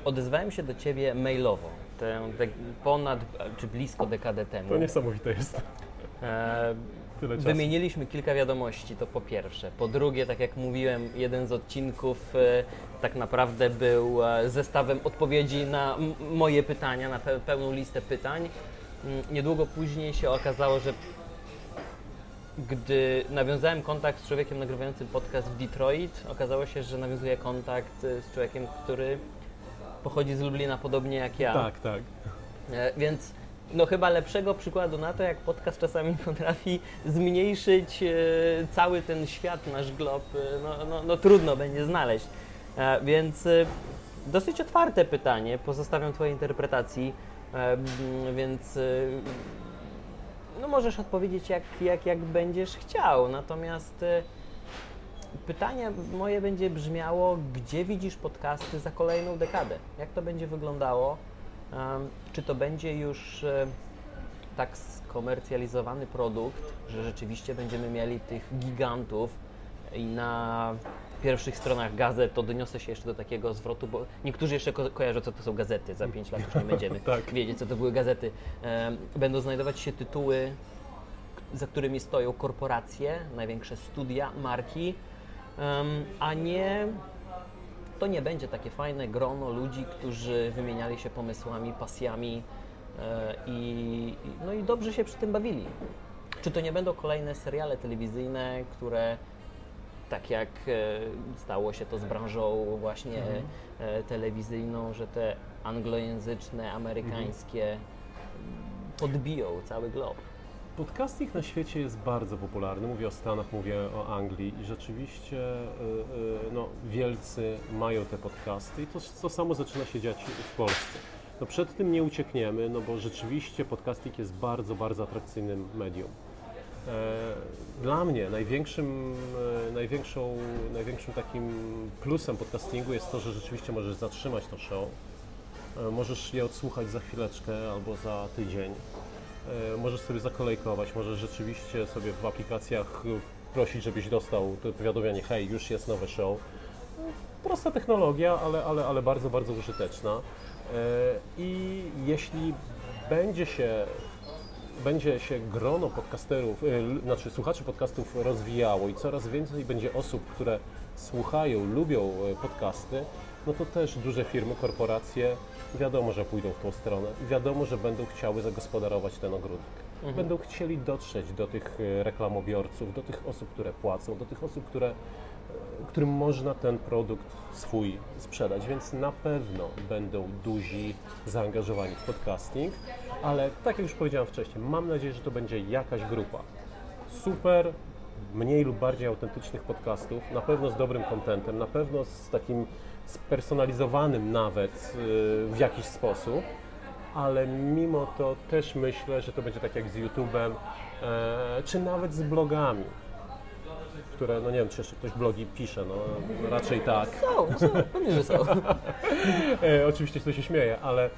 odezwałem się do Ciebie mailowo, tę ponad, czy blisko dekadę temu. To niesamowite jest. E, Tyle czasu. Wymieniliśmy kilka wiadomości, to po pierwsze. Po drugie, tak jak mówiłem, jeden z odcinków e, tak naprawdę był e, zestawem odpowiedzi na moje pytania, na pe- pełną listę pytań. Mm, Niedługo później się okazało, że gdy nawiązałem kontakt z człowiekiem nagrywającym podcast w Detroit, okazało się, że nawiązuję kontakt e, z człowiekiem, który pochodzi z Lublina podobnie jak ja. Tak, tak. Więc no chyba lepszego przykładu na to, jak podcast czasami <laughs> potrafi zmniejszyć e, cały ten świat, nasz glob, e, no, no, no trudno będzie znaleźć. E, Więc dosyć otwarte pytanie, pozostawiam Twojej interpretacji, e, m, więc no możesz odpowiedzieć jak, jak, jak będziesz chciał, natomiast pytanie moje będzie brzmiało, gdzie widzisz podcasty za kolejną dekadę? Jak to będzie wyglądało? Czy to będzie już e, tak skomercjalizowany produkt, że rzeczywiście będziemy mieli tych gigantów i na pierwszych stronach gazet odniosę się jeszcze do takiego zwrotu, bo niektórzy jeszcze ko- kojarzą, co to są gazety. Za 5 lat już nie <laughs> będziemy Tak. wiedzieć, co to były gazety. Będą znajdować się tytuły, za którymi stoją korporacje, największe studia, marki, a nie to nie będzie takie fajne grono ludzi, którzy wymieniali się pomysłami, pasjami e, i, no i dobrze się przy tym bawili. Czy to nie będą kolejne seriale telewizyjne, które tak jak e, stało się to z branżą właśnie Mhm. e, telewizyjną, że te anglojęzyczne, amerykańskie Mhm. podbiją cały glob. Podcasting na świecie jest bardzo popularny. Mówię o Stanach, mówię o Anglii i rzeczywiście y, y, no, wielcy mają te podcasty i to, to samo zaczyna się dziać w Polsce. No, przed tym nie uciekniemy, no bo rzeczywiście podcasting jest bardzo, bardzo atrakcyjnym medium. E, Dla mnie największym, e, największą, największym takim plusem podcastingu jest to, że rzeczywiście możesz zatrzymać to show, E, możesz je odsłuchać za chwileczkę albo za tydzień. E, Możesz sobie zakolejkować, możesz rzeczywiście sobie w aplikacjach prosić, żebyś dostał to powiadomienie, hej, już jest nowe show. E, Prosta technologia, ale, ale, ale bardzo, bardzo użyteczna. E, I jeśli będzie się, będzie się grono podcasterów, znaczy słuchaczy podcastów rozwijało i coraz więcej będzie osób, które słuchają, lubią podcasty, no to też duże firmy, korporacje wiadomo, że pójdą w tą stronę. Wiadomo, że będą chciały zagospodarować ten ogródek. Będą chcieli dotrzeć do tych e, reklamobiorców, do tych osób, które płacą, do tych osób, które, e, którym można ten produkt swój sprzedać, więc na pewno będą duzi zaangażowani w podcasting, ale tak jak już powiedziałem wcześniej, mam nadzieję, że to będzie jakaś grupa super, mniej lub bardziej autentycznych podcastów, na pewno z dobrym kontentem, na pewno z takim spersonalizowanym nawet y, w jakiś sposób, ale mimo to też myślę, że to będzie tak jak z YouTube'em, e, czy nawet z blogami, które, no nie wiem, czy jeszcze ktoś blogi pisze, no raczej tak. Są, są, pewnie, że są. <laughs> E, oczywiście ktoś się śmieje, ale e,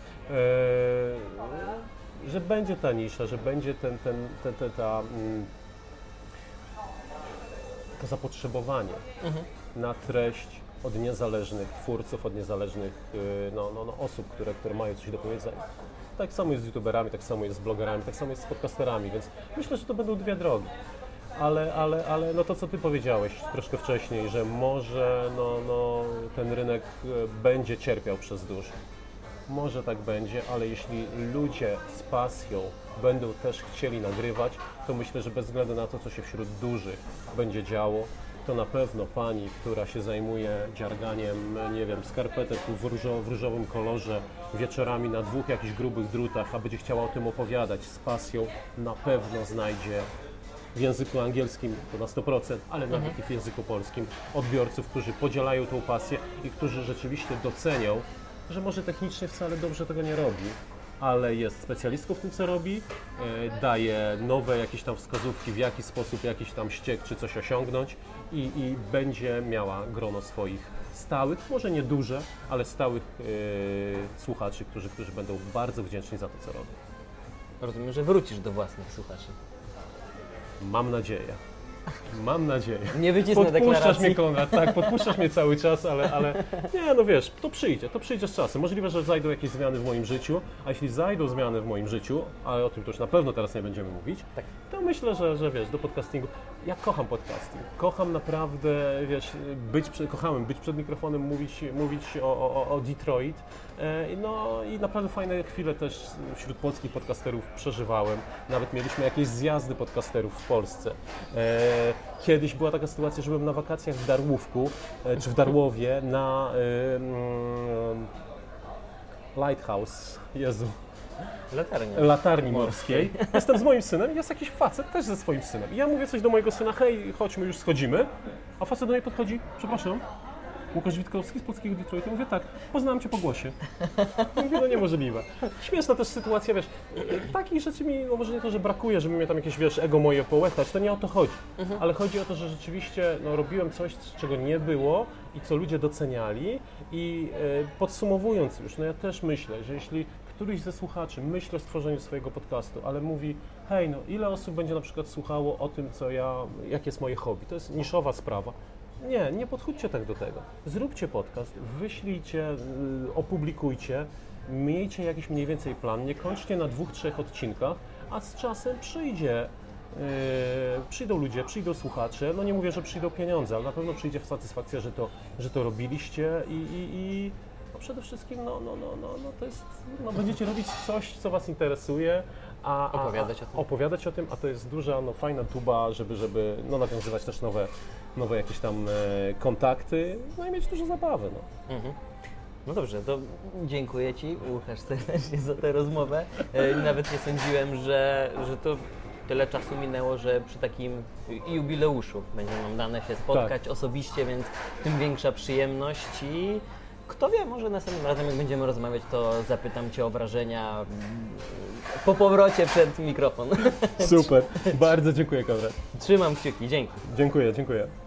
że będzie ta nisza, że będzie ten, ten, ten, ten, ta, mm, to zapotrzebowanie na treść od niezależnych twórców, od niezależnych y, no, no, no, osób, które, które mają coś do powiedzenia. Tak samo jest z youtuberami, tak samo jest z blogerami, tak samo jest z podcasterami, więc myślę, że to będą dwie drogi. Ale, ale, ale no to, co Ty powiedziałeś troszkę wcześniej, że może no, no, ten rynek e, będzie cierpiał przez dłużej. Może tak będzie, ale jeśli ludzie z pasją będą też chcieli nagrywać, to myślę, że bez względu na to, co się wśród dużych będzie działo, to na pewno pani, która się zajmuje dziarganiem, nie wiem, skarpetek w, różo, w różowym kolorze wieczorami na dwóch jakichś grubych drutach, a będzie chciała o tym opowiadać. Z pasją, na pewno znajdzie w języku angielskim to na 100%, ale nawet i w języku polskim odbiorców, którzy podzielają tą pasję i którzy rzeczywiście docenią, że może technicznie wcale dobrze tego nie robi, ale jest specjalistką w tym, co robi, e, daje nowe jakieś tam wskazówki, w jaki sposób jakiś tam ściek czy coś osiągnąć i, i będzie miała grono swoich stałych, może nie duże, ale stałych e, słuchaczy, którzy, którzy będą bardzo wdzięczni za to, co robi. Rozumiem, że wrócisz do własnych słuchaczy. Mam nadzieję. Mam nadzieję. Nie wycisnę Podpuszczasz deklaracji. mnie, Konrad, tak, podpuszczasz mnie cały czas, ale, ale nie, no wiesz, to przyjdzie, to przyjdzie z czasem. Możliwe, że zajdą jakieś zmiany w moim życiu, a jeśli zajdą zmiany w moim życiu, ale o tym to już na pewno teraz nie będziemy mówić, Tak. to myślę, że, że wiesz, do podcastingu, ja kocham podcasting, kocham naprawdę, wiesz, być, kochałem być przed mikrofonem, mówić, mówić o, o, o Detroit, E, no i naprawdę fajne chwile też wśród polskich podcasterów przeżywałem, nawet mieliśmy jakieś zjazdy podcasterów w Polsce. E, Kiedyś była taka sytuacja, że byłem na wakacjach w Darłówku, e, czy w Darłowie na e, mm, Lighthouse, Jezu, Latarnia. latarni morskiej. <laughs> Jestem z moim synem i jest jakiś facet też ze swoim synem. I ja mówię coś do mojego syna, hej, chodźmy, już schodzimy. A facet do mnie podchodzi, przepraszam, Łukasz Witkowski z polskiego Detroitu. Mówię, tak, poznałem Cię po głosie. <laughs> Mówię, no niemożliwe. Śmieszna też sytuacja, wiesz, takich rzeczy mi, no może nie to, że brakuje, żeby mnie tam jakieś, wiesz, ego moje połechtać, to nie o to chodzi. Ale chodzi o to, że rzeczywiście no, robiłem coś, czego nie było i co ludzie doceniali i e, podsumowując już, no ja też myślę, że jeśli któryś ze słuchaczy myśli o stworzeniu swojego podcastu, ale mówi, hej, no ile osób będzie na przykład słuchało o tym, co ja, jakie jest moje hobby, to jest niszowa sprawa. Nie, nie podchodźcie tak do tego. Zróbcie podcast, wyślijcie, y, opublikujcie, miejcie jakiś mniej więcej plan, nie kończcie na dwóch, trzech odcinkach, a z czasem przyjdzie, y, przyjdą ludzie, przyjdą słuchacze, no nie mówię, że przyjdą pieniądze, ale na pewno przyjdzie satysfakcja, że to, że to robiliście i, i, i przede wszystkim no, no, no, no, no to jest, no, będziecie robić coś, co Was interesuje, a, a, Opowiadać o tym. opowiadać o tym, a to jest duża, no, fajna tuba, żeby, żeby no, nawiązywać też nowe, nowe jakieś tam e, kontakty, no i mieć dużo zabawy. No. Mhm. No dobrze, to dziękuję Ci, Łukasz, <laughs> serdecznie za tę rozmowę. E, Nawet nie sądziłem, że, że to tyle czasu minęło, że przy takim jubileuszu będzie nam dane się spotkać osobiście, więc tym większa przyjemność i kto wie, może następnym razem jak będziemy rozmawiać, to zapytam Cię o wrażenia mm, po powrocie przed mikrofon. <laughs> Super, <laughs> bardzo dziękuję Konrad. Trzymam kciuki, dzięki. Dziękuję, dziękuję.